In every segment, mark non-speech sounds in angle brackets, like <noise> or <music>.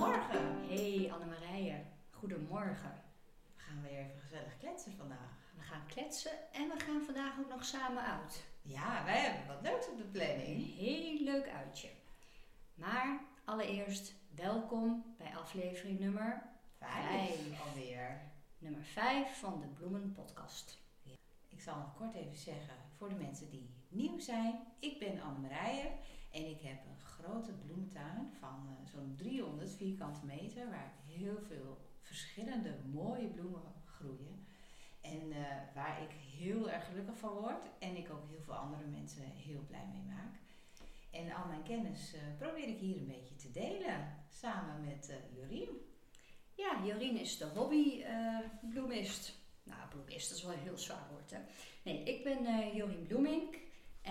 Goedemorgen. Hey Annemarije, goedemorgen. We gaan weer even gezellig kletsen vandaag. We gaan kletsen en we gaan vandaag ook nog samen uit. Ja, wij hebben wat leuks op de Een planning. heel leuk uitje. Maar allereerst welkom bij aflevering nummer, Vijf Vijf. alweer. nummer 5 van de Bloemen Podcast. Ik zal nog kort even zeggen voor de mensen die nieuw zijn. Ik ben Anne-Marije en ik heb een grote bloemtuin van eh, zo'n 300 vierkante meter waar heel veel verschillende mooie bloemen groeien. En eh, waar ik heel erg gelukkig van word en ik ook heel veel andere mensen heel blij mee maak. En al mijn kennis eh, probeer ik hier een beetje te delen samen met Jorien. Ja, Jorien is de hobbybloemist. nou, bloemist, dat is wel een heel zwaar woord hè. Nee, ik ben Jorien Bloemink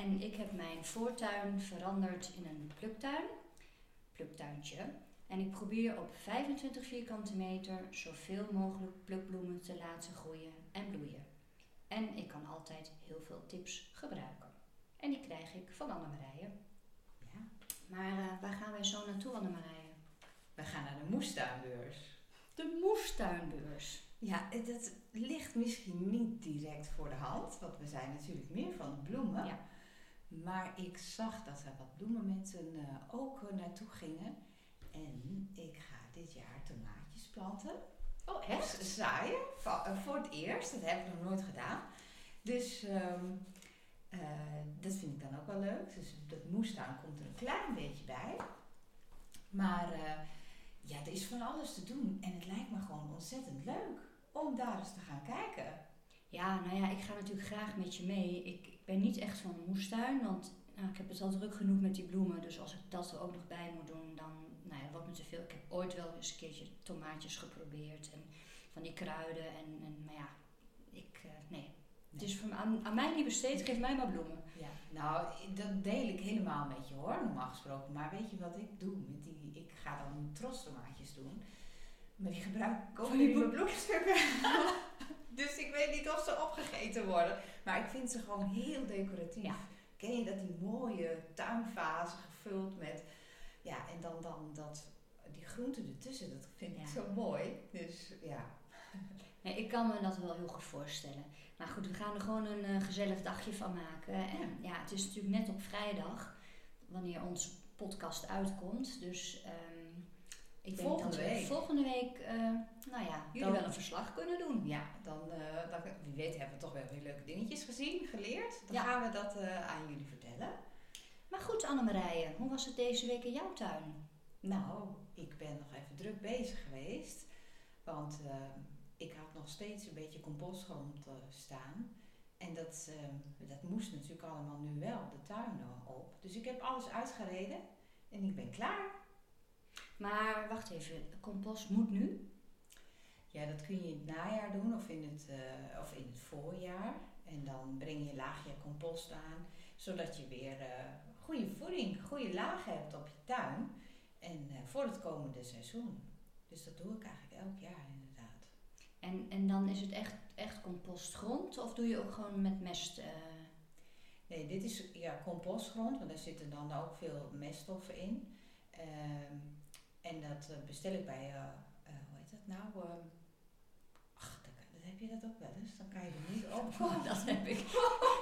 en ik heb mijn voortuin veranderd in een pluktuin. Pluktuintje. En ik probeer op 25 vierkante meter zoveel mogelijk plukbloemen te laten groeien en bloeien. En ik kan altijd heel veel tips gebruiken. En die krijg ik van Annemarije. Ja. Maar eh, waar gaan wij zo naartoe, Annemarije? We gaan naar de moestuinbeurs. De moestuinbeurs. Ja, het ligt misschien niet direct voor de hand, want we zijn natuurlijk meer van de bloemen. Ja. Maar ik zag dat er wat bloemenmensen eh, ook eh, naartoe gingen. En ik ga dit jaar tomaatjes planten. Oh, Echt? Zaaien, eh, voor het eerst. Dat heb ik nog nooit gedaan. Dus ehm, eh, dat vind ik dan ook wel leuk. Dus dat moestuin komt er een klein beetje bij. Maar ja, er is van alles te doen. En het lijkt me gewoon ontzettend leuk om daar eens te gaan kijken. Ja, nou ja, ik ga natuurlijk graag met je mee. Ik, ik ben niet echt van een moestuin, want nou, ik heb het al druk genoeg met die bloemen. Dus als ik dat er ook nog bij moet doen, dan nou ja, wordt me te veel. Ik heb ooit wel eens een keertje tomaatjes geprobeerd en van die kruiden. En, en maar ja, ik, eh, nee. Het is aan, aan mij niet besteed, geef mij maar bloemen. Ja, nou, dat deel ik helemaal met je hoor, normaal gesproken. Maar weet je wat ik doe met die, ik ga dan trostomaatjes doen. Maar die gebruik ik ook in mijn bloemstukken. dus ik weet niet of ze opgegeten worden. Maar ik vind ze gewoon heel decoratief. Ja. Ken je dat die mooie tuinvazen gevuld met, ja, en dan, dan dat, die groenten ertussen, dat vind ik Ja. zo mooi. Dus ja, <laughs> Nee, ik kan me dat wel heel goed voorstellen. Maar goed, we gaan er gewoon een eh, gezellig dagje van maken. En ja. het is natuurlijk net op vrijdag, wanneer onze podcast uitkomt. Dus ehm, ik denk Volgende dat we week. volgende week, eh, nou ja, jullie Dan- wel een verslag kunnen doen. Ja, dan, eh, dan, wie weet hebben we toch wel weer leuke dingetjes gezien, geleerd. Dan Ja. gaan we dat eh, aan jullie vertellen. Maar goed, Annemarije, hoe was het deze week in jouw tuin? Nou, ik ben nog even druk bezig geweest. Want ik had nog steeds een beetje compostgrond staan. En dat, dat moest natuurlijk allemaal nu wel de tuin op. Dus ik heb alles uitgereden en ik ben klaar. Maar wacht even, compost moet nu? Ja, dat kun je in het najaar doen of in het, eh, of in het voorjaar. En dan breng je laagje compost aan, zodat je weer eh, goede voeding, goede laag hebt op je tuin. En eh, voor het komende seizoen. Dus dat doe ik eigenlijk elk jaar inderdaad. En, en dan is het echt, echt compostgrond of doe je ook gewoon met mest? Nee, dit is ja, compostgrond, want daar zitten dan ook veel meststoffen in. Ehm, en dat eh, bestel ik bij, eh, eh, hoe heet dat nou? Ehm, ach, dat, dat heb je dat ook wel eens. Dan kan je er niet op. <laughs> Oh, dat heb ik.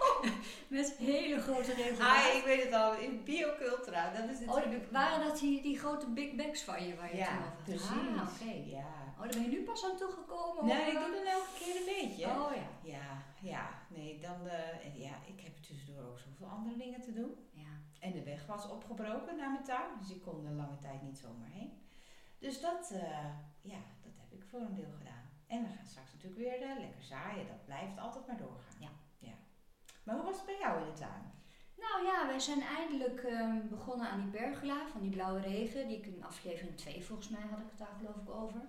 <laughs> Met hele grote regels. Ah, ik weet het al, in Biocultura. Dat is Oh, natuurlijk... waren dat die, die grote big bags van je waar je het toen Ja, over had? precies. Ah, oké. Ja. Oh, daar ben je nu pas aan toegekomen? Nee, of, ik doe dan elke keer een beetje. Oh ja. Ja, ja. Nee, dan... ja, ik heb tussendoor ook zoveel andere dingen te doen. En de weg was opgebroken naar mijn tuin, dus ik kon er lange tijd niet zomaar heen. Dus dat, eh, ja, dat heb ik voor een deel gedaan. En we gaan straks natuurlijk weer eh, lekker zaaien, dat blijft altijd maar doorgaan. Ja. ja. Maar hoe was het bij jou in de tuin? Nou ja, wij zijn eindelijk ehm, begonnen aan die bergla van die blauwe regen. Die ik in aflevering 2 volgens mij had ik het daar geloof ik over.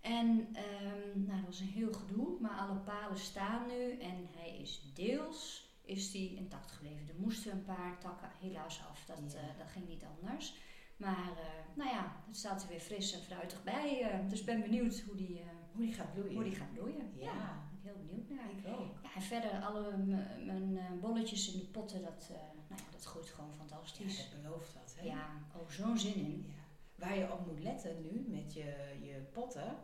En ehm, nou, dat was een heel gedoe, maar alle palen staan nu en hij is deels is die intact gebleven. Er moesten een paar takken helaas af, dat, Ja. eh, dat ging niet anders. Maar eh, nou ja, het staat er weer fris en fruitig bij. eh, dus ik ben benieuwd hoe die, Hoe die gaat bloeien? hoe die gaat bloeien. Ja. ben ik heel benieuwd naar. Ik ook. Ja, en verder alle mijn bolletjes in de potten, dat, nou ja, dat groeit gewoon Ja, fantastisch. dat belooft wat, hè? Ja, oh, zo'n zin in. Ja. Waar je op moet letten nu met je, je potten,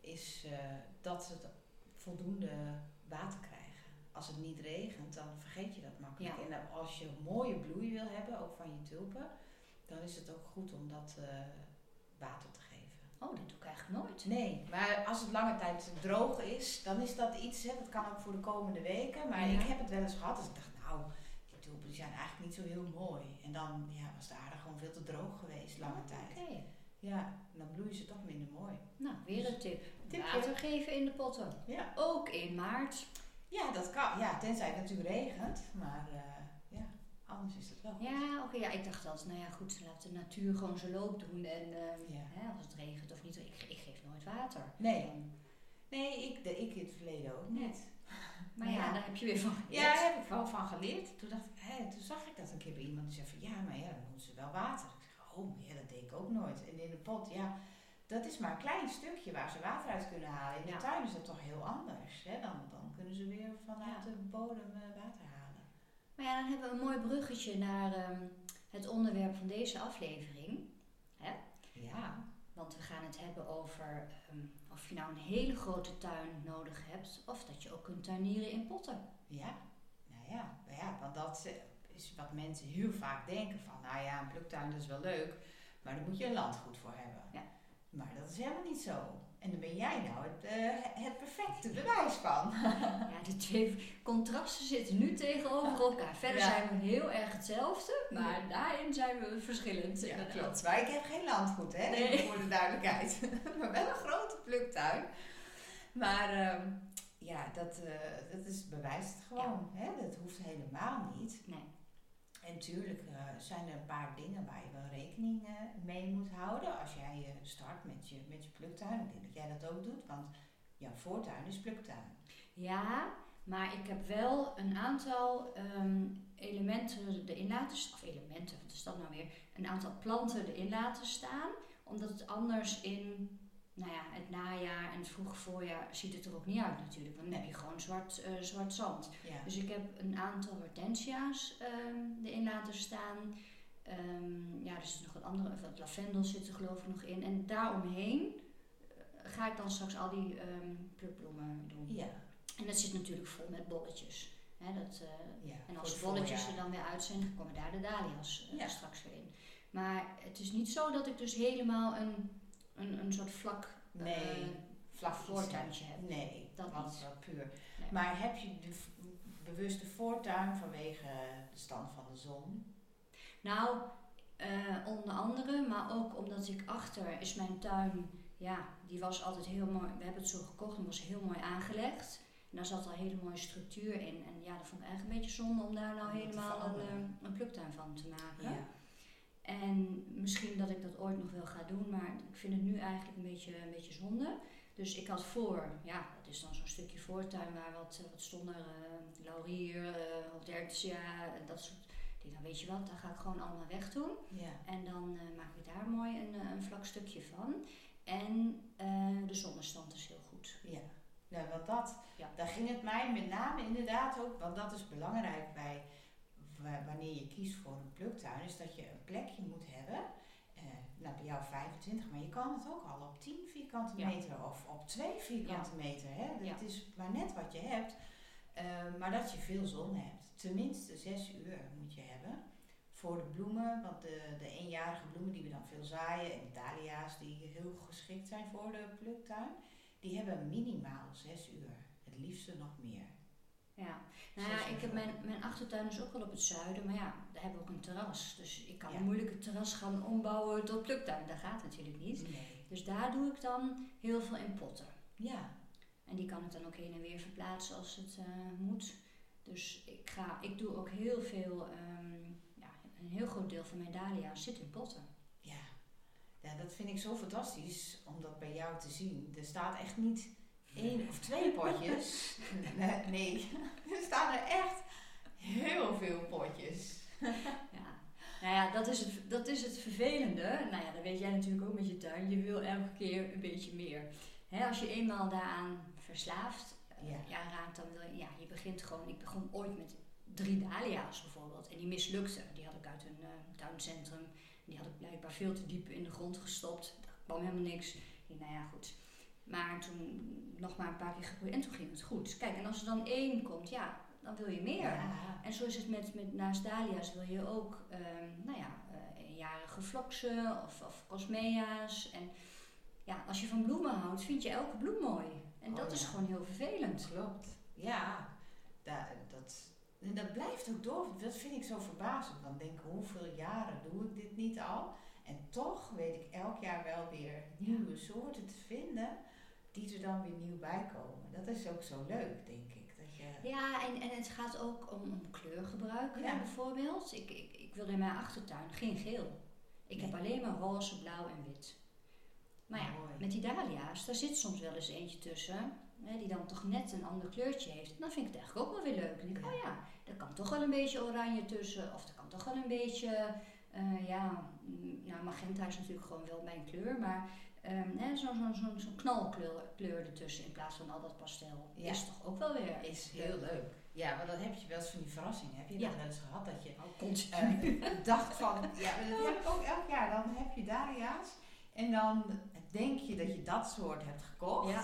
is dat ze het voldoende water krijgen. Als het niet regent, dan vergeet je dat makkelijk. Ja. En dan als je mooie bloei wil hebben, ook van je tulpen, dan is het ook goed om dat eh, water te geven. Oh, dat doe ik eigenlijk nooit. Nee, maar als het lange tijd droog is, dan is dat iets, hè, dat kan ook voor de komende weken. Maar Ja. ik heb het wel eens gehad, dus ik dacht, nou, die tulpen die zijn eigenlijk niet zo heel mooi. En dan ja, was de aarde gewoon veel te droog geweest, lange Oh, tijd. Oké. Ja, dan bloeien ze toch minder mooi. Nou, weer een tip. Tipje. Water geven in de potten. Ja, Ook in maart. Ja dat kan. Ja, tenzij het natuurlijk regent. Maar eh, ja, anders is het wel. goed. Ja, oké. ja, ik dacht altijd, nou ja, goed, laat de natuur gewoon zijn loop doen. En Ja. hè, als het regent of niet, ik, ik geef nooit water. Nee. Dan- Nee, ik, de, ik in het verleden ook niet. <laughs> maar Maar ja, ja. daar heb je weer van Ja, geleerd. daar heb ik wel van geleerd. Toen, dacht ik, hè, toen zag ik dat een keer bij iemand die zei van ja, maar ja, dan doen ze wel water. Ik zeg, oh ja, dat deed ik ook nooit. En in de pot, ja, dat is maar een klein stukje waar ze water uit kunnen halen. In de Ja. tuin is dat toch heel anders. Hè? Dan kunnen ze weer vanuit Ja. de bodem eh, water halen. Maar ja, dan hebben we een mooi bruggetje naar ehm, het onderwerp van deze aflevering. Ja, Want we gaan het hebben over ehm, of je nou een hele grote tuin nodig hebt. Of dat je ook kunt tuinieren in potten. ja. Nou ja, ja, want dat eh, is wat mensen heel vaak denken van, nou ja, een pluktuin dat is wel leuk, maar daar moet je een landgoed voor hebben. Ja. Maar dat is helemaal niet zo. En daar ben jij nou het, eh, het perfecte bewijs van. <laughs> Ja, de twee contrasten zitten nu tegenover elkaar. Verder Ja. zijn we heel erg hetzelfde, maar daarin zijn we verschillend. Ja, inderdaad. klopt. Maar ik heb geen landgoed, hè? Nee. Voor de duidelijkheid. <laughs> maar wel een grote pluktuin. Maar ehm, ja, dat, eh, dat is, bewijst het gewoon. Hè? Dat hoeft helemaal niet. Nee. En tuurlijk eh, zijn er een paar dingen waar je wel rekening eh, mee moet houden. Als jij eh, start met je, met je pluktuin. Ik denk dat jij dat ook doet, want jouw voortuin is pluktuin. Ja, maar ik heb wel een aantal ehm, elementen erin laten staan. Of elementen, wat is dat nou weer? Een aantal planten erin laten staan. Omdat het anders in nou ja, het najaar en het vroege voorjaar ziet het er ook niet uit natuurlijk. Want dan heb je gewoon zwart, eh, zwart zand. Ja. Dus ik heb een aantal hortensia's ehm, erin laten staan. Ehm, ja, er zit nog wat andere, wat lavendel zit er geloof ik nog in. En daaromheen eh, ga ik dan straks al die ehm plukbloemen doen. ja. En dat zit natuurlijk vol met bolletjes. Dat, eh, ja. en als de bolletjes voorjaar. er dan weer uit zijn, komen daar de dahlia's straks weer in. Maar het is niet zo dat ik dus helemaal een, een, een soort vlak Nee, eh, vlak voortuintje heb. Nee, Dat was wel puur. Nee. Maar heb je de bewuste voortuin vanwege de stand van de zon? Nou, eh, onder andere, maar ook omdat ik achter is mijn tuin, ja, die was altijd heel mooi. We hebben het zo gekocht en was heel mooi aangelegd. En daar zat al hele mooie structuur in. En ja, dat vond ik eigenlijk een beetje zonde om daar nou helemaal een, eh, een pluktuin van te maken. Ja. En misschien dat ik dat ooit nog wel ga doen, maar ik vind het nu eigenlijk een beetje, een beetje zonde. Dus ik had voor, ja, dat is dan zo'n stukje voortuin waar wat, eh, wat stond er, eh, laurier, eh hortensia, en dat soort dingen. Weet je wat, daar ga ik gewoon allemaal wegdoen. ja. En dan eh, maak ik daar mooi een, een vlak stukje van. En de zonnestand is heel goed. Ja, nou, want dat, Ja. daar ging het mij met name inderdaad ook, want dat is belangrijk bij wanneer je kiest voor een pluktuin, is dat je een plekje moet hebben. Eh, nou, bij jou 25, maar je kan het ook al op 10 vierkante Ja. meter of op 2 vierkante meter. Hè? Ja. Het is maar net wat je hebt, Eh, maar dat je veel zon hebt. Tenminste 6 uur moet je hebben. Voor de bloemen, want de, de eenjarige bloemen die we dan veel zaaien en de dahlia's die heel geschikt zijn voor de pluktuin, die hebben minimaal 6 uur. Het liefste nog meer. Ja, nou ja, ik heb mijn, mijn achtertuin is ook wel op het zuiden, maar ja, daar hebben we ook een terras. Dus ik kan Ja. een moeilijke terras gaan ombouwen tot pluktuin. Dat gaat natuurlijk niet. Nee. Dus daar doe ik dan heel veel in potten. Ja, En die kan ik dan ook heen en weer verplaatsen als het eh, moet. Dus ik, ga, ik doe ook heel veel, ehm, ja, een heel groot deel van mijn dahlia's zit in potten. ja. Ja, dat vind ik zo fantastisch om dat bij jou te zien. Er staat echt niet één of twee potjes. <laughs> nee, er staan er echt heel veel potjes. Ja. Nou ja, dat is, het, dat is het vervelende. Nou ja, dat weet jij natuurlijk ook met je tuin. Je wil elke keer een beetje meer. Als je eenmaal daaraan verslaafd eh, Ja. ja. raakt, dan wil je... Ja, je begint gewoon... Ik begon ooit met drie dahlia's bijvoorbeeld. En die mislukte. Die had ik uit een eh, tuincentrum Die had ik blijkbaar veel te diep in de grond gestopt. Daar kwam helemaal niks. Ik nou ja, goed. Maar toen nog maar een paar keer geprobeerd en toen ging het goed. Kijk, en als er dan één komt, ja, dan wil je meer. Ja. En zo is het met, met naast dahlia's wil je ook, ehm, nou ja, eh, eenjarige vloksen of, of cosmea's. En ja, als je van bloemen houdt, vind je elke bloem mooi. En Oh, dat is gewoon heel vervelend. Klopt. Ja, da- dat, en dat blijft ook door. Dat vind ik zo verbazend. Dan denk ik, hoeveel jaren doe ik dit niet al? En toch weet ik elk jaar wel weer nieuwe soorten te vinden die er dan weer nieuw bij komen. Dat is ook zo leuk, denk ik. Dat je, Ja, en, en het gaat ook om, om kleurgebruik Ja. bijvoorbeeld. Ik, ik, ik wilde in mijn achtertuin geen geel. Ik heb alleen maar roze, blauw en wit. Maar ja, Mooi. met die dahlia's, daar zit soms wel eens eentje tussen. Hè, die dan toch net een ander kleurtje heeft. En dan vind ik het eigenlijk ook wel weer leuk. En ik, Ja. oh ja, er kan toch wel een beetje oranje tussen. Of er kan toch wel een beetje, eh, ja, mm, nou magenta is natuurlijk gewoon wel mijn kleur. Maar ehm, hè, zo'n zo, zo, zo'n knalkleur kleur ertussen in plaats van al dat pastel. Ja. Is toch ook wel weer is heel leuk. Ja, want dan heb je wel eens van die verrassingen. Heb je Ja. dat wel eens gehad dat je Oh, eh, dacht van, ja, maar dat heb ik ook elk jaar. Dan heb je dahlia's en dan denk je dat je dat soort hebt gekocht. Ja.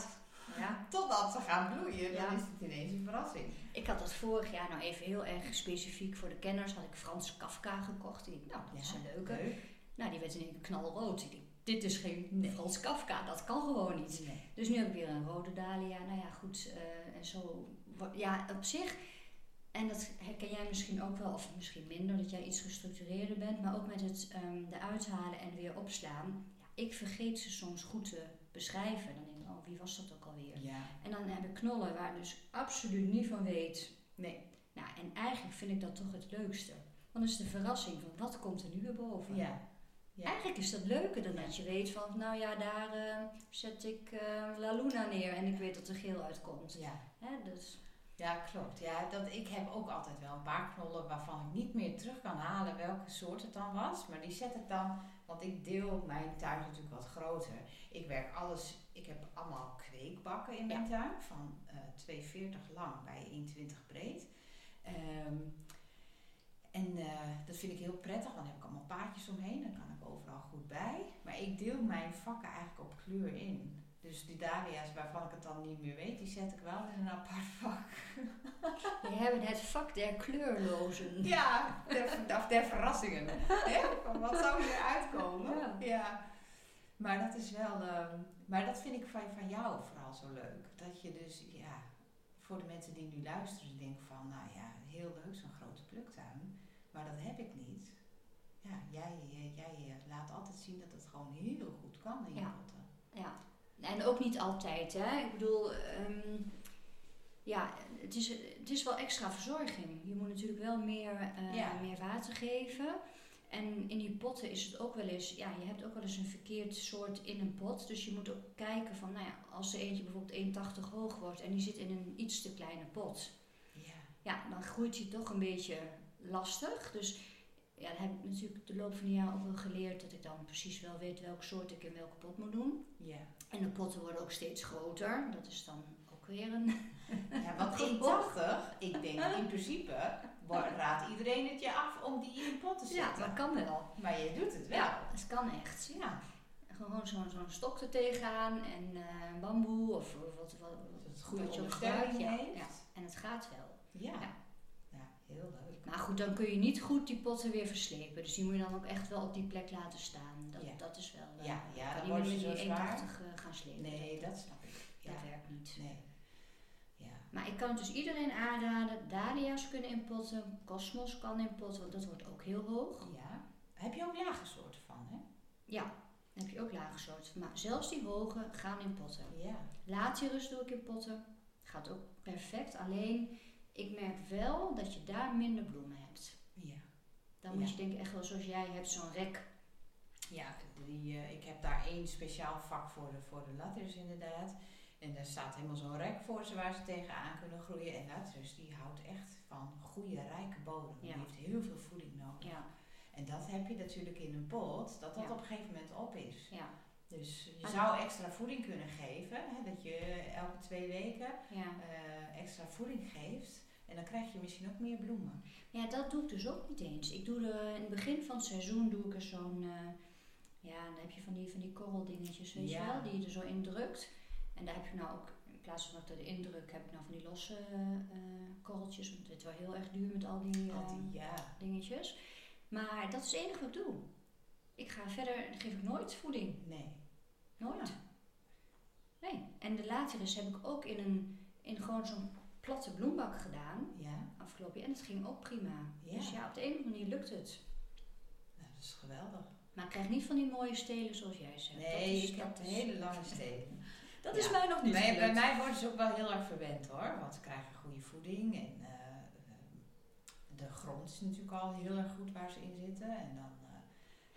ja, Totdat ze gaan bloeien, Ja. dan is het ineens een verrassing. ik had dat vorig jaar, nou even heel erg specifiek voor de kenners, had ik Frans Kafka gekocht. Ik dacht, nou, dat is een leuke. Leuk. Nou, die werd in één keer knalrood. Ik dit is geen Nee. Frans Kafka, dat kan gewoon niet. Nee. Dus nu heb ik weer een rode dahlia. Nou ja, goed. eh, en zo. Ja, op zich. En dat herken jij misschien ook wel, of misschien minder, dat jij iets gestructureerder bent. Maar ook met het ehm eruit halen en weer opslaan. Ja, ik vergeet ze soms goed te beschrijven. Dan denk ik, oh, wie was dat ook alweer? Ja. En dan heb ik knollen waar ik dus absoluut niet van weet. Nee. Nou, en eigenlijk vind ik dat toch het leukste. Want is de verrassing van wat komt er nu weer boven? Ja. Ja. Eigenlijk is dat leuker dan Ja. dat je weet van, nou ja, daar eh, zet ik eh, La Luna neer en ik weet dat er geel uitkomt. Ja. Hè, dus, Ja, klopt. Ja, dat, ik heb ook altijd wel een paar knollen waarvan ik niet meer terug kan halen welke soort het dan was. Maar die zet ik dan, want ik deel mijn tuin natuurlijk wat groter. Ik werk alles, ik heb allemaal kweekbakken in mijn tuin van eh 2,40 lang bij 1,20 breed. Ehm, en dat vind ik heel prettig, want dan heb ik allemaal paadjes omheen. Dan kan overal goed bij. Maar ik deel mijn vakken eigenlijk op kleur in. Dus die dahlia's waarvan ik het dan niet meer weet, die zet ik wel in een apart <laughs> vak. we hebben het vak der kleurlozen. Ja, der, of der verrassingen. Hè? Van wat zou er uitkomen? Ja. Ja. Maar dat is wel, ehm, maar dat vind ik van, van jou vooral zo leuk. Dat je dus, ja, voor de mensen die nu luisteren, denken van, nou ja, heel leuk zo'n grote pluktuin. Maar dat heb ik niet. Ja, jij, eh, jij eh, laat altijd zien dat het gewoon heel goed kan in je Ja. potten. Ja. En ook niet altijd, hè. Ik bedoel, ehm, ja, het is, het is wel extra verzorging. Je moet natuurlijk wel meer, eh, Ja. meer water geven. En in die potten is het ook wel eens, ja, je hebt ook wel eens een verkeerd soort in een pot. Dus je moet ook kijken van, nou ja, als er eentje bijvoorbeeld 1,80 hoog wordt en die zit in een iets te kleine pot. Ja. Ja, dan groeit hij toch een beetje lastig. Dus ja, dan heb ik natuurlijk de loop van de jaren ook wel geleerd dat ik dan precies wel weet welke soort ik in welke pot moet doen. Ja. En de potten worden ook steeds groter. Dat is dan ook weer een. <laughs> ja, want 1,80, <laughs> ik denk in principe, raadt iedereen het je af om die in een pot te zetten. Ja, dat kan wel. Maar je doet het wel. Ja, het kan echt. Ja. Gewoon zo'n zo'n stok er tegenaan en eh, bamboe of wat, wat, Dat het goede wat je gebruikt. Ja, en het gaat wel. Ja. Ja. Ja, heel leuk. Maar goed, dan kun je niet goed die potten weer verslepen. Dus die moet je dan ook echt wel op die plek laten staan. Dat, Ja. dat is wel. eh, Ja, ja, kan dan niet met die zwaar. 1,80 eh, gaan slepen. Nee, dat snap ik. Ja. dat werkt niet. Nee. Ja. Maar ik kan het dus iedereen aanraden. Dahlia's kunnen in potten. Cosmos kan in potten, want dat wordt ook heel hoog. ja. Heb je ook lage soorten van, hè? Ja, heb je ook lage soorten. Maar zelfs die hoge gaan in potten. Ja. Latirus doe ik in potten. Gaat ook perfect. Alleen, ik merk wel dat je daar minder bloemen hebt. Ja. Dan moet Ja. je denken, echt wel zoals jij hebt, zo'n rek. Ja, die, eh, ik heb daar één speciaal vak voor de, voor de latters inderdaad. En daar staat helemaal zo'n rek voor ze waar ze tegenaan kunnen groeien. En latters die houdt echt van goede, rijke bodem. Die heeft heel veel voeding nodig. Ja, En dat heb je natuurlijk in een pot, dat dat Ja. op een gegeven moment op is. ja, Dus je Maar- zou extra voeding kunnen geven, hè, dat je elke twee weken ja. eh, extra voeding geeft. En dan krijg je misschien ook meer bloemen. Ja, dat doe ik dus ook niet eens. Ik doe er, in het begin van het seizoen doe ik er zo'n, eh, ja, dan heb je van die, van die korreldingetjes, weet Ja. je wel, die je er zo in drukt. En daar heb je nou ook, in plaats van dat ik er in druk, heb ik nou van die losse eh, korreltjes. Want het is wel heel erg duur met al die, Al die, eh, ja. dingetjes. Maar dat is het enige wat ik doe. Ik ga verder, geef ik nooit voeding. Nee. Nooit. Ja. Nee. En de lateris heb ik ook in, een, in gewoon zo'n platte bloembak gedaan Ja, afgelopen jaar. En het ging ook prima. Ja. Dus ja, op de een of andere manier lukt het. nou, dat is geweldig. Maar ik krijg niet van die mooie stelen zoals jij zegt. Nee, dat is, ik heb een hele lange stenen. <laughs> Dat Ja. is mij nog niet Bij, bij mij worden ze ook wel heel erg verwend hoor, want ze krijgen goede voeding en eh, eh, de grond is natuurlijk al heel erg goed waar ze in zitten. En dan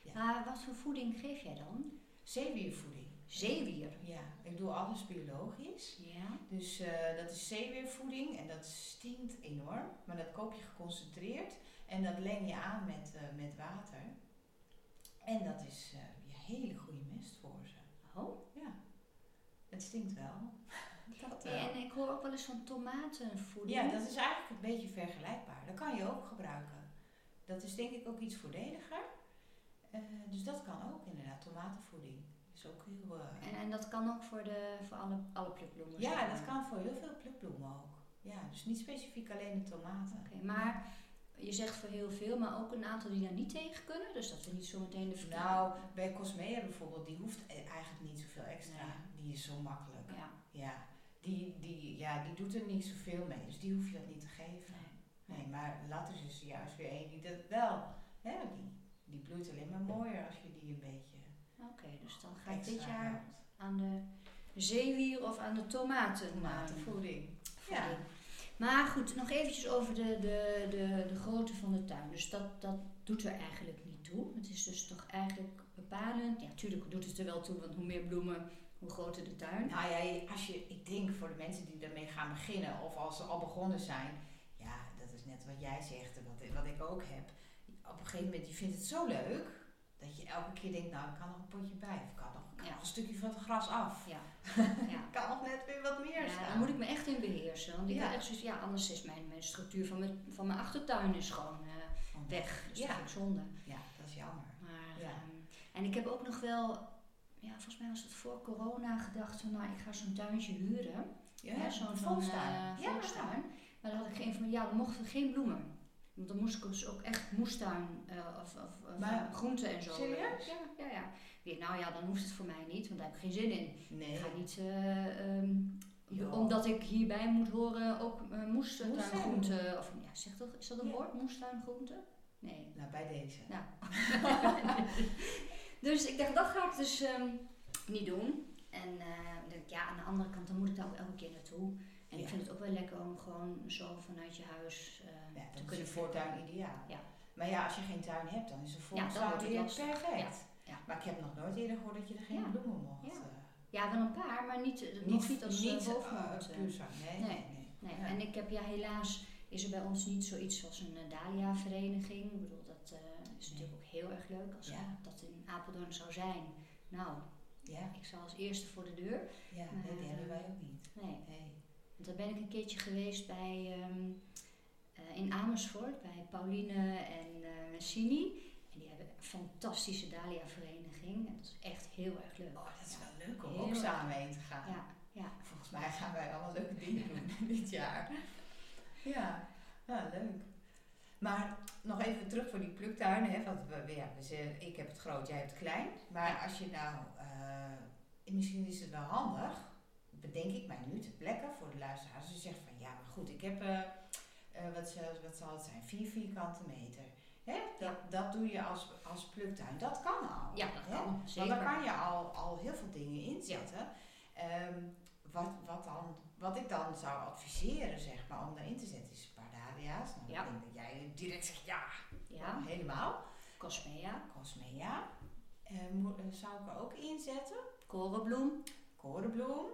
eh, Maar wat voor voeding geef jij dan? zeewiervoeding. Zeewier. Ja, ik doe alles biologisch. Ja. Dus eh, dat is zeewiervoeding en dat stinkt enorm, maar dat koop je geconcentreerd en dat leng je aan met, eh, met water. En dat is eh, ja, hele goede mest voor ze. Oh. Ja, het stinkt wel. <laughs> dat, wel. en ik hoor ook wel eens van tomatenvoeding. Ja, dat is eigenlijk een beetje vergelijkbaar. Dat kan je ook gebruiken. Dat is denk ik ook iets voordeliger. Dus dat kan ook inderdaad, tomatenvoeding. Is ook heel... eh, En, en dat kan ook voor, de, voor alle, alle plukbloemen? zeg ja, maar. dat kan voor heel veel plukbloemen ook. Ja, dus niet specifiek alleen de tomaten. Oké, maar je zegt voor heel veel, maar ook een aantal die daar niet tegen kunnen. Dus dat we niet zo meteen de verkeerde- Nou, bij Cosmea bijvoorbeeld, die hoeft e- eigenlijk niet zoveel extra. Nee. Die is zo makkelijk. Ja. Ja, die, die, ja, die doet er niet zoveel mee. Dus die hoef je dat niet te geven. Nee. Nee, maar later is juist weer een die dat wel. Hè, die, die bloeit alleen maar mooier als je die een beetje Oké, dus dan ga ik dit jaar aan de zeewier of aan de tomaten. Tomatenvoeding. Ja. Maar goed, nog eventjes over de, de, de, de grootte van de tuin. Dus dat, dat doet er eigenlijk niet toe. Het is dus toch eigenlijk bepalend. Ja, natuurlijk doet het er wel toe, want hoe meer bloemen, hoe groter de tuin. Nou ja, als je, ik denk voor de mensen die ermee gaan beginnen of als ze al begonnen zijn, ja, dat is net wat jij zegt en wat, wat ik ook heb. Op een gegeven moment, je vindt het zo leuk dat je elke keer denkt, nou, ik kan nog een potje bij of ik kan nog, ik kan Ja. nog een stukje van het gras af. Ja. <laughs> ja. Ik kan nog net weer wat meer Ja, staan. dan moet ik me echt in beheersen. Want ik Ja. echt zoiets, ja, anders is mijn, mijn structuur van mijn, van mijn achtertuin is gewoon eh, weg. Dus Ja. dat ik zonde. Ja, dat is jammer. Maar, Ja. ehm, en ik heb ook nog wel, ja, volgens mij was het voor corona gedacht van, nou, ik ga zo'n tuintje huren. Ja, zo'n volkstuin. volkstuin. Maar dan had ik geen van, ja, dan mochten geen bloemen. Want dan moest ik dus ook echt moestuin eh, of, of, groenten en zo. Serieus? Ja, ja, ja. Weer, nou ja, dan hoeft het voor mij niet, want daar heb ik geen zin in. Nee. Ik ga niet, eh, ehm, omdat ik hierbij moet horen, ook uh, moestuingroenten. Of ja, zeg dat, is dat een Ja. woord, moestuingroenten? Nee. Nou, bij deze. Nou. <laughs> dus ik dacht, dat ga ik dus ehm, niet doen. En eh, ik denk, ja, aan de andere kant, dan moet ik daar ook elke keer naartoe. En ik Ja. vind het ook wel lekker om gewoon zo vanuit je huis Ja, te dan is kunnen een voortuin ideaal. Ja. Maar ja, als je geen tuin hebt, dan is een Ja, voortuin lastig. perfect. Ja. Maar ik heb nog nooit eerder gehoord dat je er geen Ja. bloemen mocht. Ja. eh, Ja, wel een paar, maar niet, eh, nog niet als niet uh, puur. Nee, Nee. nee, Ja. en ik heb ja helaas is er bij ons niet zoiets als een Dahlia-vereniging. Ik bedoel, dat is natuurlijk ook heel erg leuk als Ja. dat in Apeldoorn zou zijn. Nou, Ja, ik zal als eerste voor de deur. ja Maar, hebben wij ook niet. Nee, Nee. Daar ben ik een keertje geweest bij, ehm, eh, in Amersfoort bij Pauline en Sini. En die hebben een fantastische Dahlia-vereniging. En dat is echt heel erg leuk. Oh, dat is wel leuk om Heel ook samen heen te gaan. Ja, ja. Volgens mij gaan wij allemaal leuke dingen doen <laughs> dit jaar. Ja, ja, leuk. Maar nog even terug voor die pluktuinen. Hè, want we, ja, we zeggen, ik heb het groot, jij hebt het klein. Maar als je nou, eh, misschien is het wel handig, bedenk ik mij nu te plekken voor de luisteraars. Je zegt van ja, maar goed, ik heb, eh, wat, wat zal het zijn, vier vierkante meter. Hè? Dat, dat doe je als, als pluktuin. Dat kan al. Ja, dat hè? kan. Want Zeker. daar kan je al, al heel veel dingen inzetten. Ehm, wat, wat, dan, wat ik dan zou adviseren, zeg maar, om daarin te zetten, is een paar dahlia's. Nou, Ja. Ik denk dat jij direct zegt, ja, Ja, helemaal. Cosmea, Cosmea eh, zou ik er ook inzetten. korenbloem. Korenbloem.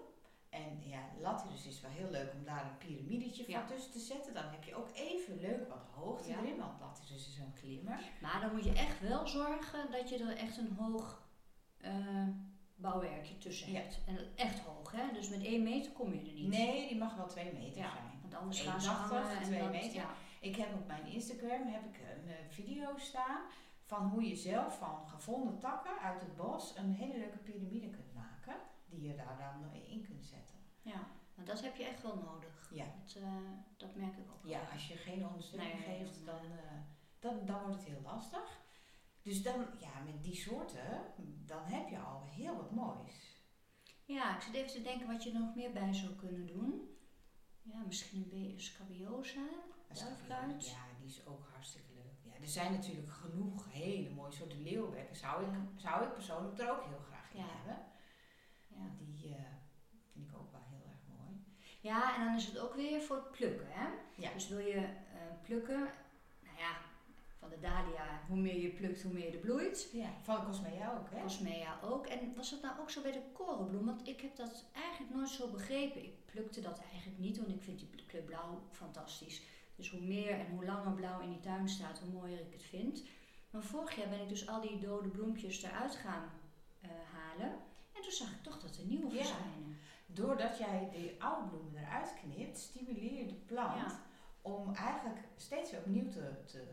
En ja, latyrus is wel heel leuk om daar een piramidetje van Ja. tussen te zetten. Dan heb je ook even leuk wat hoogte Ja. erin, want latyrus is een klimmer. Maar dan moet je echt wel zorgen dat je er echt een hoog eh, bouwwerkje tussen Ja. hebt. En echt hoog, hè? Dus met één meter kom je er niet. Nee, die mag wel twee meter zijn. want anders gaan ze 1,80, hangen en 2 dat, meter. Ik heb op mijn Instagram heb ik een eh, video staan van hoe je zelf van gevonden takken uit het bos een hele leuke piramide kunt maken. Die je daar dan in kunt zetten. Ja, maar dat heb je echt wel nodig. Ja, Dat, eh, dat merk ik ook. ja wel. als je geen ondersteuning Nee, geeft, dan, dan, eh, dan, dan wordt het heel lastig. Dus dan, ja, met die soorten, dan heb je al heel wat moois. Ja, ik zit even te denken wat je nog meer bij zou kunnen doen. Ja, misschien een scabiosa. Duifluit? Ja, die is ook hartstikke leuk. Ja, er zijn natuurlijk genoeg hele mooie soorten leeuwbekken. Zou ik, Ja. zou ik persoonlijk er ook heel graag in Ja. hebben. Ja. Die eh, vind ik ook wel. Ja, en dan is het ook weer voor het plukken. Hè? Ja. Dus wil je eh, plukken, nou ja, van de dahlia, hoe meer je plukt, hoe meer er bloeit. Ja, van Cosmea ook, hè? Cosmea ook. En was dat nou ook zo bij de korenbloem? Want ik heb dat eigenlijk nooit zo begrepen. Ik plukte dat eigenlijk niet, want ik vind die kleur blauw fantastisch. Dus hoe meer en hoe langer blauw in die tuin staat, hoe mooier ik het vind. Maar vorig jaar ben ik dus al die dode bloempjes eruit gaan eh, halen. En toen zag ik toch dat er nieuwe Ja. Doordat jij de oude bloemen eruit knipt, stimuleer je de plant Ja. om eigenlijk steeds weer opnieuw te, te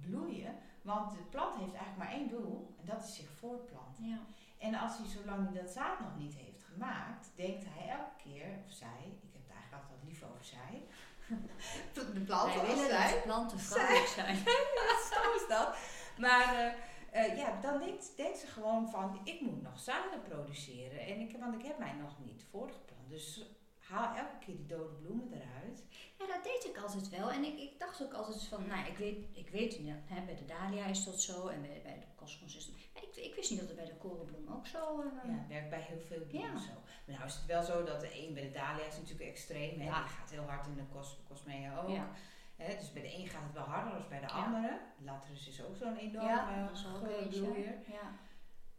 bloeien. Want de plant heeft eigenlijk maar één doel en dat is zich voortplanten. Ja. En als hij zolang hij dat zaad nog niet heeft gemaakt, denkt hij elke keer, of zij, ik heb het eigenlijk altijd lief over zij. <laughs> De plant Wij als willen zij. planten vrouwelijk zijn. <laughs> Zo is dat. Maar eh, eh, ja, dan denkt, denkt ze gewoon van, ik moet nog zaden produceren. En ik, want ik heb mij nog niet voortgeplant. Dus haal elke keer die dode bloemen eruit. Ja, dat deed ik altijd wel. En ik, ik dacht ook altijd van, nou, ik weet, ik weet het niet, hè, bij de dahlia is dat zo en bij, bij de cosmos is dat. Ik, ik wist niet dat het bij de korenbloem ook zo. eh, Ja, werkt bij heel veel bloemen Ja. zo. Maar nou is het wel zo dat de een bij de dahlia is natuurlijk extreem. Hè? Ja. Die gaat heel hard in de cos, cosmea ook. Ja. Hè? Dus bij de een gaat het wel harder dan bij de Ja. andere. Laterus is ook zo'n enorme Ja. Ja.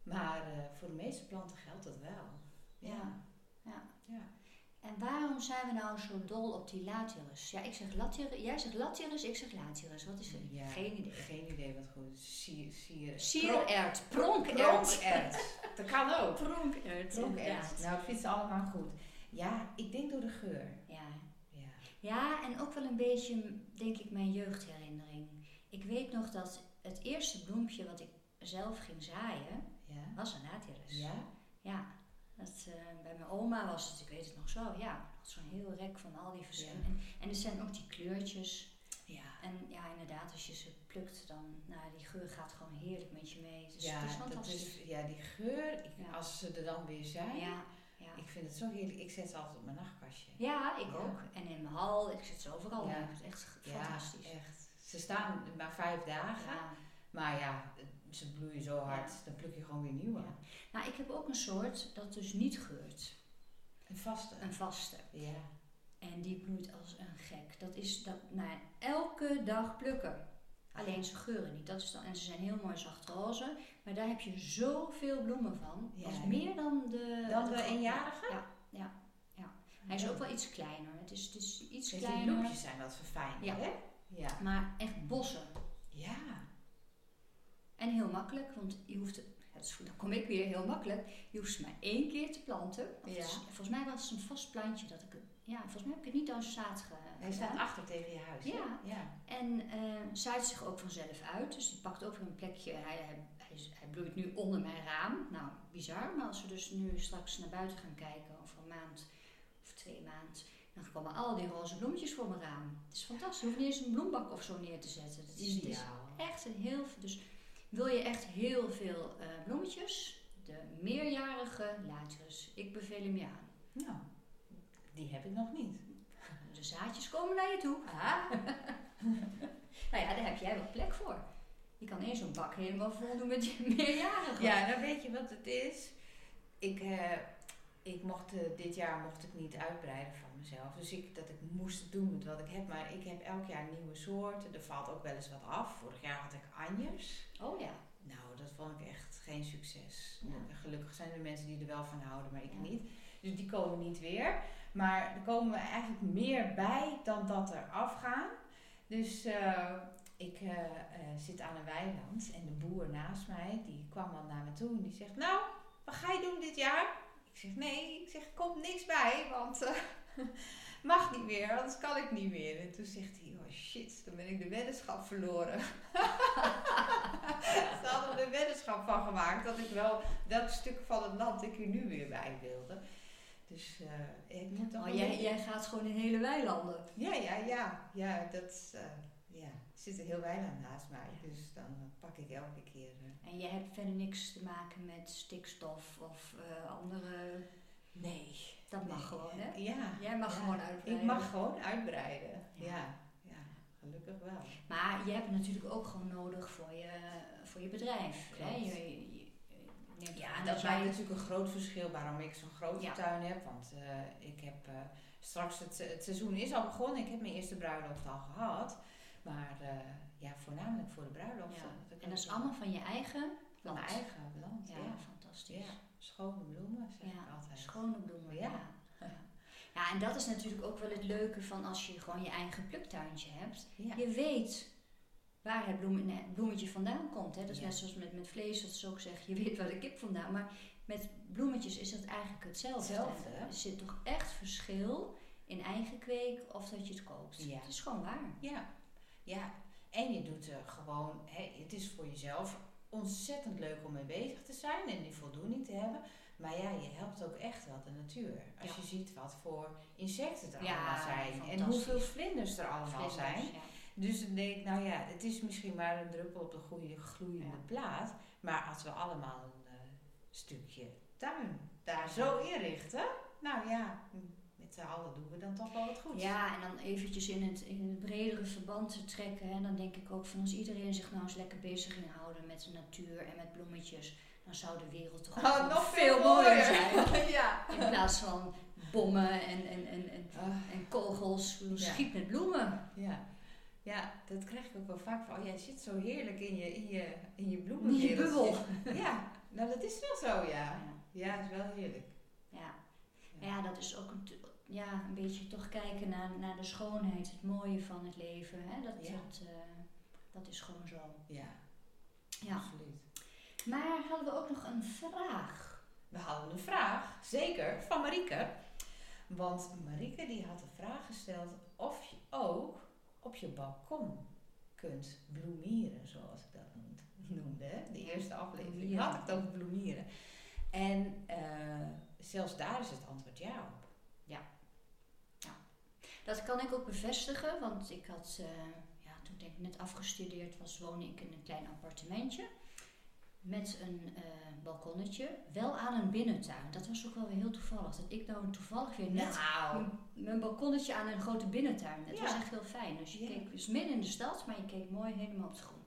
Maar eh, voor de meeste planten geldt dat wel. Ja. Ja. ja. En waarom zijn we nou zo dol op die latirus? Ja, ik zeg latirus, jij zegt latirus, ik zeg latirus. Wat is het? Ja, Geen idee. Geen idee wat goed is. Sier, sier, Sierert, pronkert. Pronkert. Dat kan ook. Pronkert, Pronkert. inderdaad. Nou, ik vind ze allemaal goed. Ja, ik denk door de geur. Ja. En ook wel een beetje, denk ik, mijn jeugdherinnering. Ik weet nog dat het eerste bloempje wat ik zelf ging zaaien, Ja. was een latirus. Ja? Ja, dat, eh, bij mijn oma was het, ik weet het nog zo, ja, zo'n heel rek van al die verschillende. En, en er zijn ook die kleurtjes. Ja. En ja, inderdaad, als je ze plukt, dan, nou, die geur gaat gewoon heerlijk met je mee. Is, ja, het is dat fantastisch. is, ja, die geur, ik, Ja. als ze er dan weer zijn, ja, ja. ik vind het zo heerlijk. Ik zet ze altijd op mijn nachtkastje. ja, ik Ja. ook. En in mijn hal, ik zit ze overal. Ja. Ja. Het is echt Ja, fantastisch. echt. Ze staan maar vijf dagen, maar ja, ze bloeien zo hard, dan pluk je gewoon weer nieuwe. Nou, ik heb ook een soort dat dus niet geurt. Een vaste. Een vaste. Ja. En die bloeit als een gek. Dat is dat, nou, ja, elke dag plukken. Alleen ze geuren niet. Dat is dan, en ze zijn heel mooi zacht roze. Maar daar heb je zoveel bloemen van. Ja. Dat is meer dan de... Dan de eenjarige? Ja, ja, ja. Hij is ook wel iets kleiner. Het is, het is iets Dus die kleiner. bloempjes zijn wat verfijnd, Ja. hè? Ja. Maar echt bossen. Ja. En heel makkelijk. Want je hoeft... het- is- Dan kom ik weer heel makkelijk. Je hoeft ze maar één keer te planten. Is- Ja. volgens mij was het een vast plantje. Dat ik, het- ja, volgens mij heb ik het niet als zaad ge, Hij staat achter tegen je huis? Ja. Ja. En eh zaait zich ook vanzelf uit. Dus die pakt ook weer een plekje. Hij, hij, hij, bloeit nu onder mijn raam. Nou, bizar. Maar als we dus nu straks naar buiten gaan kijken, over een maand of twee maanden, dan komen al die roze bloemetjes voor mijn raam. Het is fantastisch. Je hoeft niet eens een bloembak of zo neer te zetten. Het is, het is Ideaal. echt een heel. Dus wil je echt heel veel eh, bloemetjes? De meerjarige latus. Ik beveel hem je aan. Nou, die heb ik nog niet. <laughs> De zaadjes komen naar je toe. Ah. <laughs> Nou ja, daar heb jij wel plek voor. Je kan eerst zo'n bak helemaal vol doen met je <laughs> meerjarigen. Ja, nou weet je wat het is? Ik, eh, ik mocht, eh, dit jaar mocht ik niet uitbreiden van mezelf. Dus ik, dat ik moest doen met wat ik heb. Maar ik heb elk jaar nieuwe soorten. Er valt ook wel eens wat af. Vorig jaar had ik anjers. Oh ja. Nou, dat vond ik echt geen succes. Ja. Gelukkig zijn er mensen die er wel van houden, maar ik Ja. niet. Dus die komen niet weer. Maar er komen eigenlijk meer bij dan dat er afgaan. Dus eh, ik eh, eh, zit aan een weiland en de boer naast mij, die kwam dan naar me toe en die zegt, nou, wat ga je doen dit jaar? Ik zeg, nee, ik zeg, er komt niks bij, want <laughs> mag niet meer, anders kan ik niet meer. En toen zegt hij, oh shit, dan ben ik de weddenschap verloren. <laughs> Ze hadden er een weddenschap van gemaakt dat ik wel welk stuk van het land ik er nu weer bij wilde. Dus uh, ik moet. Oh, jij, jij gaat gewoon in hele weilanden. Ja, ja, ja. Ja, dat uh, ja. Er zit een heel weiland naast mij. Dus dan uh, pak ik elke keer. En jij hebt verder niks te maken met stikstof of andere. Nee. Dat mag gewoon, hè? Ja. Jij mag ja. gewoon uitbreiden. Ik mag gewoon uitbreiden. Ja. ja. Gelukkig wel. Maar je hebt het natuurlijk ook gewoon nodig voor je, voor je bedrijf. Hè? Je, ja, dat maakt natuurlijk een groot verschil waarom ik zo'n grote ja. tuin heb. Want uh, ik heb uh, straks, het, het, seizoen is al begonnen. Ik heb mijn eerste bruiloft al gehad. Maar uh, ja, voornamelijk voor de bruiloft. Ja. En dat is allemaal van je eigen Van mijn eigen land, ja. ja. fantastisch. Schone bloemen, zeg ik altijd. schone bloemen, ja. ja. Ja, en dat is natuurlijk ook wel het leuke van als je gewoon je eigen pluktuintje hebt. Je weet waar het, bloem, het bloemetje vandaan komt. Hè? Dat is Ja. net zoals met, met vlees, dat ze ook zeggen, je weet waar de kip vandaan. Maar met bloemetjes is dat eigenlijk hetzelfde. Hetzelfde, hè? Er zit toch echt verschil in eigen kweek of dat je het koopt. Ja. Het is gewoon waar. Ja, ja. En je doet er gewoon, hè, het is voor jezelf ontzettend leuk om mee bezig te zijn en die voldoening te hebben. Maar ja, je helpt ook echt wel de natuur. Als Ja. je ziet wat voor insecten er Ja, allemaal zijn en hoeveel vlinders er allemaal Vlinders, zijn. Dus dan denk ik, nou ja, het is misschien maar een druppel op de goede gloeiende Ja. plaat. Maar als we allemaal een eh, stukje tuin daar zo inrichten, nou ja, met z'n allen doen we dan toch wel wat goed. Ja, en dan eventjes in het, in het bredere verband te trekken. En dan denk ik ook van als iedereen zich nou eens lekker bezig ging houden met de natuur en met bloemetjes, dan zou de wereld toch Oh, nog veel mooier zijn. <laughs> ja. In plaats van bommen en, en, en, en, Ah. en kogels, Ja. schiet met bloemen. Ja. Ja, dat krijg ik ook wel vaak van. Oh, jij zit zo heerlijk in je, in je, in je In je bloemenwereldje. bubbel. <laughs> Ja, nou dat is wel zo, ja. Ja, Ja, het is wel heerlijk. ja. Maar ja, dat is ook een, ja, een beetje toch kijken naar, naar de schoonheid, het mooie van het leven. Hè? Dat, Ja. dat, eh, dat is gewoon zo. Ja, Ja. absoluut. Maar hadden we ook nog een vraag? We hadden een vraag, zeker, van Marieke. Want Marieke die had de vraag gesteld of je ook op je balkon kunt bloemieren, zoals ik dat noemde. De eerste aflevering Bloemieren. had ik het over bloemieren. En eh, zelfs daar is het antwoord ja op. Dat kan ik ook bevestigen, want ik had, eh, ja, toen ik net afgestudeerd was, woonde ik in een klein appartementje. Met een eh, balkonnetje, wel aan een binnentuin. Dat was ook wel weer heel toevallig. Dat ik nou toevallig weer net Nou, mijn, balkonnetje aan een grote binnentuin. Dat Ja. was echt heel fijn. Dus je Ja. keek dus midden in de stad, maar je keek mooi helemaal op het groen.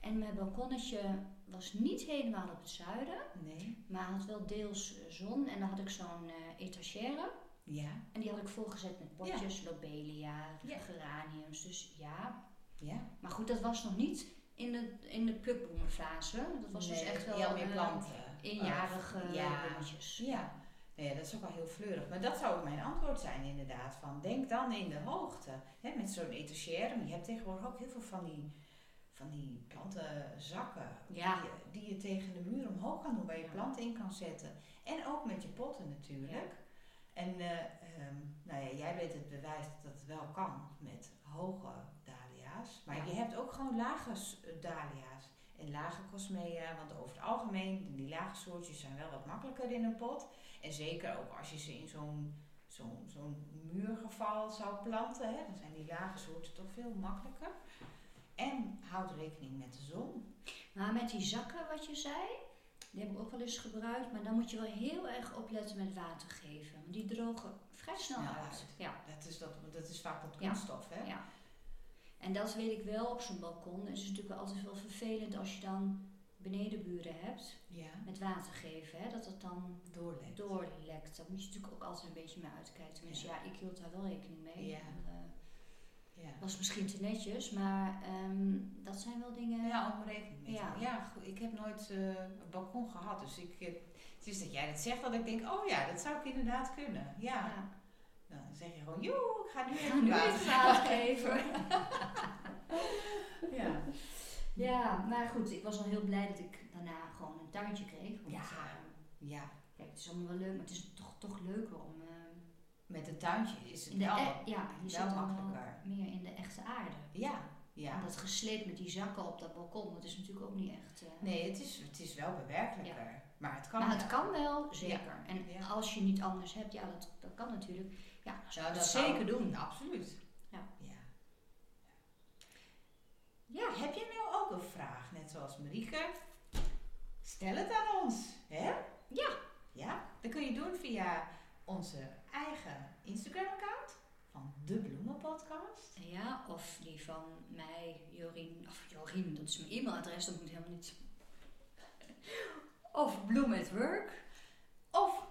En mijn balkonnetje was niet helemaal op het zuiden, nee. maar had wel deels eh, zon. En dan had ik zo'n eh etagère. Ja, En die had ik volgezet met potjes, lobelia, geraniums. Dus ja. ja. Maar goed, dat was nog niet in de, in de plukbloemenfase. Dat was dus echt wel ja, meer eh, planten. eenjarige Oh, ja. bloemetjes. Ja. Nee, dat is ook wel heel fleurig. Maar dat zou ook mijn antwoord zijn inderdaad. Van denk dan in de hoogte. Hè, met zo'n etagère. Maar je hebt tegenwoordig ook heel veel van die, van die plantenzakken. Ja. Die, je, die je tegen de muur omhoog kan doen. Waar je Ja. planten in kan zetten. En ook met je potten natuurlijk. En ehm, nou ja, jij bent het bewijs dat het wel kan met hoge dahlia's. Maar Ja. je hebt ook gewoon lage eh, dahlia's. En lage cosmea, want over het algemeen, die lage soortjes zijn wel wat makkelijker in een pot. En zeker ook als je ze in zo'n zo'n zo'n muurgeval zou planten, hè, dan zijn die lage soorten toch veel makkelijker. En houd rekening met de zon. Maar met die zakken wat je zei, die heb ik ook wel eens gebruikt. Maar dan moet je wel heel erg opletten met water geven. Want die drogen vrij snel Snel uit. uit. Ja. Dat is, dat, dat is vaak dat Ja. kunststof, hè? Ja. En dat weet ik wel op zo'n balkon. Het is natuurlijk altijd wel vervelend als je dan benedenburen hebt Ja, met water geven. Hè, dat het dan doorlekt. doorlekt. Daar moet je natuurlijk ook altijd een beetje mee uitkijken. Tenminste, ja, ik hield daar wel rekening mee. Ja. Eh, Ja. was misschien te netjes, maar ehm, dat zijn wel dingen. Ja, om rekening mee te Ja. Ja, goed, ik heb nooit eh, een balkon gehad. Dus ik, eh, het is dat jij dat zegt dat ik denk, oh ja, dat zou ik inderdaad kunnen. Ja. Dan zeg je gewoon, joe, ik ga nu even water geven. <laughs> Ja. Ja, maar goed, ik was al heel blij dat ik daarna gewoon een tuintje kreeg. Want, Ja. eh, Ja. kijk, het is allemaal wel leuk, maar het is toch, toch leuker om, eh, met het tuintje is het wel, e- ja, je wel zit wel makkelijker. meer in de echte aarde. Ja, ja. En dat gesleept met die zakken op dat balkon, dat is natuurlijk ook niet echt... eh, Nee, het is, het is wel bewerkelijker. Maar het kan maar het wel. kan wel, zeker. En Ja. als je niet anders hebt, ja, dat, dat kan natuurlijk. Ja, zou dat zeker doen. Absoluut. Ja. ja. Ja, Heb je nou ook een vraag, net zoals Marieke? Stel het aan ons, hè? Ja. Ja, dat kun je doen via onze eigen Instagram-account van De Bloemenpodcast. ja, of die van mij, Jorien, of Jorien, dat is mijn e-mailadres, dat moet helemaal niet. <laughs> Of Bloem at Work.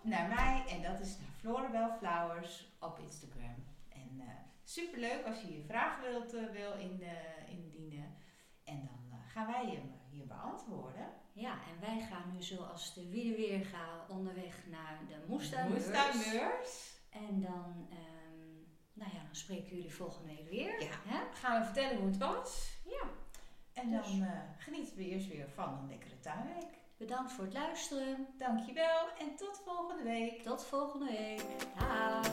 Naar mij, en dat is naar Florabel Flowers op Instagram. En eh superleuk als je je vraag wilt, eh, wil in, eh, indienen. En dan gaan wij hem hier beantwoorden. Ja, en wij gaan nu zoals de wielen weer gaan onderweg naar de moestuinbeurs. Moestuinbeurs. En dan, ehm, nou ja, dan spreken jullie volgende week weer. Ja. Hè? Gaan we vertellen hoe het was. Ja. En Dus. dan eh, genieten we eerst weer van een lekkere tuinweek. Bedankt voor het luisteren. Dankjewel en tot volgende week. Tot volgende week. Dag.